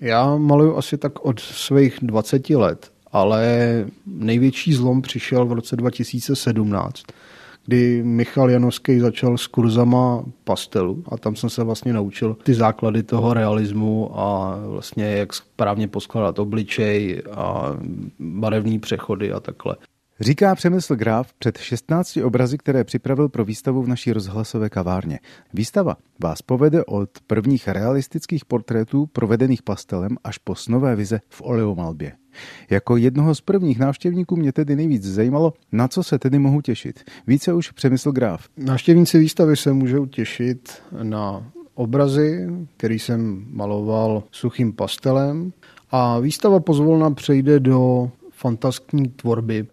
Já maluju asi tak od svých 20 let, ale největší zlom přišel v roce 2017, kdy Michal Janovský začal s kurzama pastelu a tam jsem se vlastně naučil ty základy toho realismu a vlastně jak správně poskládat obličej a barevné přechody a takhle. Říká Přemysl Graf před 16 obrazy, které připravil pro výstavu v naší rozhlasové kavárně. Výstava vás povede od prvních realistických portrétů provedených pastelem až po snové vize v oleomalbě. Jako jednoho z prvních návštěvníků mě tedy nejvíc zajímalo, na co se tedy mohu těšit. Více už Přemysl Graf. Návštěvníci výstavy se můžou těšit na obrazy, který jsem maloval suchým pastelem a výstava pozvolna přejde do fantaskní tvorby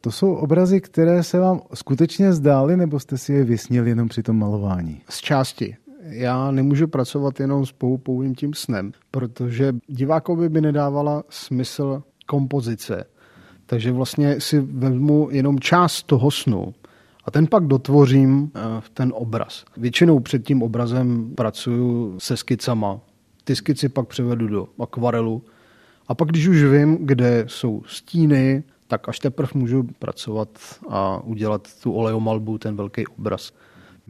to jsou obrazy, které se vám skutečně zdály, nebo jste si je vysnili jenom při tom malování? Z části. Já nemůžu pracovat jenom s pouhým tím snem, protože divákovi by nedávala smysl kompozice. Takže vlastně si vezmu jenom část toho snu a ten pak dotvořím eh, v ten obraz. Většinou před tím obrazem pracuju se skicama. Ty skici pak převedu do akvarelu a pak, když už vím, kde jsou stíny, tak až teprve můžu pracovat a udělat tu oleomalbu, ten velký obraz.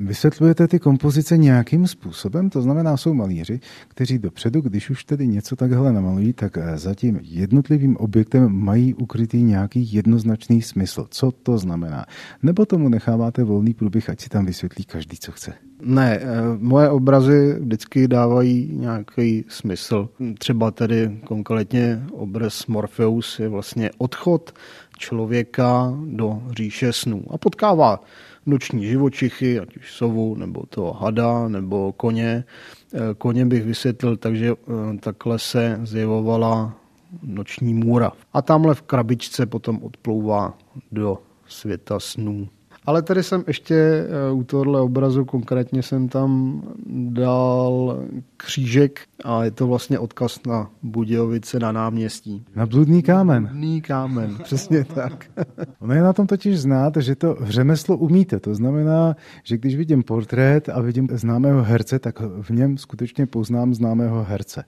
Vysvětlujete ty kompozice nějakým způsobem? To znamená, jsou malíři, kteří dopředu, když už tedy něco takhle namalují, tak eh, za tím jednotlivým objektem mají ukrytý nějaký jednoznačný smysl. Co to znamená? Nebo tomu necháváte volný průběh, ať si tam vysvětlí každý, co chce? Ne, eh, moje obrazy vždycky dávají nějaký smysl. Třeba tedy konkrétně obraz Morpheus je vlastně odchod člověka do říše snů a potkává noční živočichy, ať už sovu, nebo toho hada, nebo koně. Eh, koně bych vysvětlil, takže eh, takhle se zjevovala noční můra. A tamhle v krabičce potom odplouvá do světa snů. Ale tady jsem ještě eh, u tohle obrazu, konkrétně jsem tam dal křížek a je to vlastně odkaz na Budějovice na náměstí. Na bludný kámen. Bludný kámen, přesně tak. ono je na tom totiž znát, že to řemeslo umíte. To znamená, že když vidím portrét a vidím známého herce, tak v něm skutečně poznám známého herce.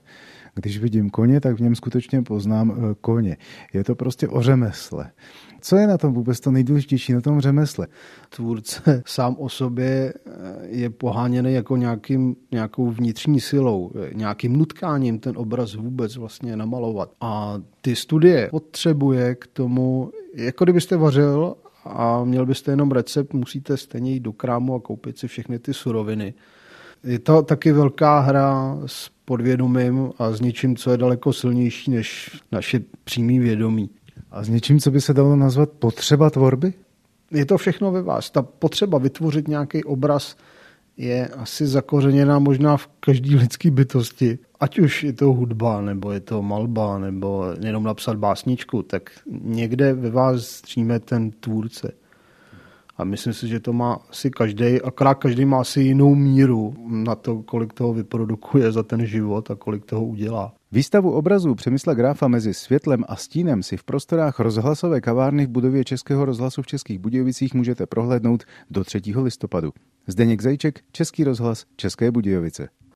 Když vidím koně, tak v něm skutečně poznám eh, koně. Je to prostě o řemesle. Co je na tom vůbec to nejdůležitější na tom řemesle? Tvůrce sám o sobě eh, je poháněný jako nějakým, nějakou vnitřní silou, eh, nějakým nutkáním ten obraz vůbec vlastně namalovat. A ty studie potřebuje k tomu, jako kdybyste vařil a měl byste jenom recept, musíte stejně jít do krámu a koupit si všechny ty suroviny. Je to taky velká hra s podvědomím a s něčím, co je daleko silnější než naše přímý vědomí. A s něčím, co by se dalo nazvat potřeba tvorby? Je to všechno ve vás. Ta potřeba vytvořit nějaký obraz je asi zakořeněná možná v každé lidské bytosti. Ať už je to hudba, nebo je to malba, nebo jenom napsat básničku, tak někde ve vás dříme ten tvůrce. A myslím si, že to má asi každý, akorát každý má asi jinou míru na to, kolik toho vyprodukuje za ten život a kolik toho udělá. Výstavu obrazů Přemysla Gráfa mezi světlem a stínem si v prostorách rozhlasové kavárny v budově Českého rozhlasu v Českých Budějovicích můžete prohlédnout do 3. listopadu. Zdeněk Zajček, Český rozhlas, České Budějovice.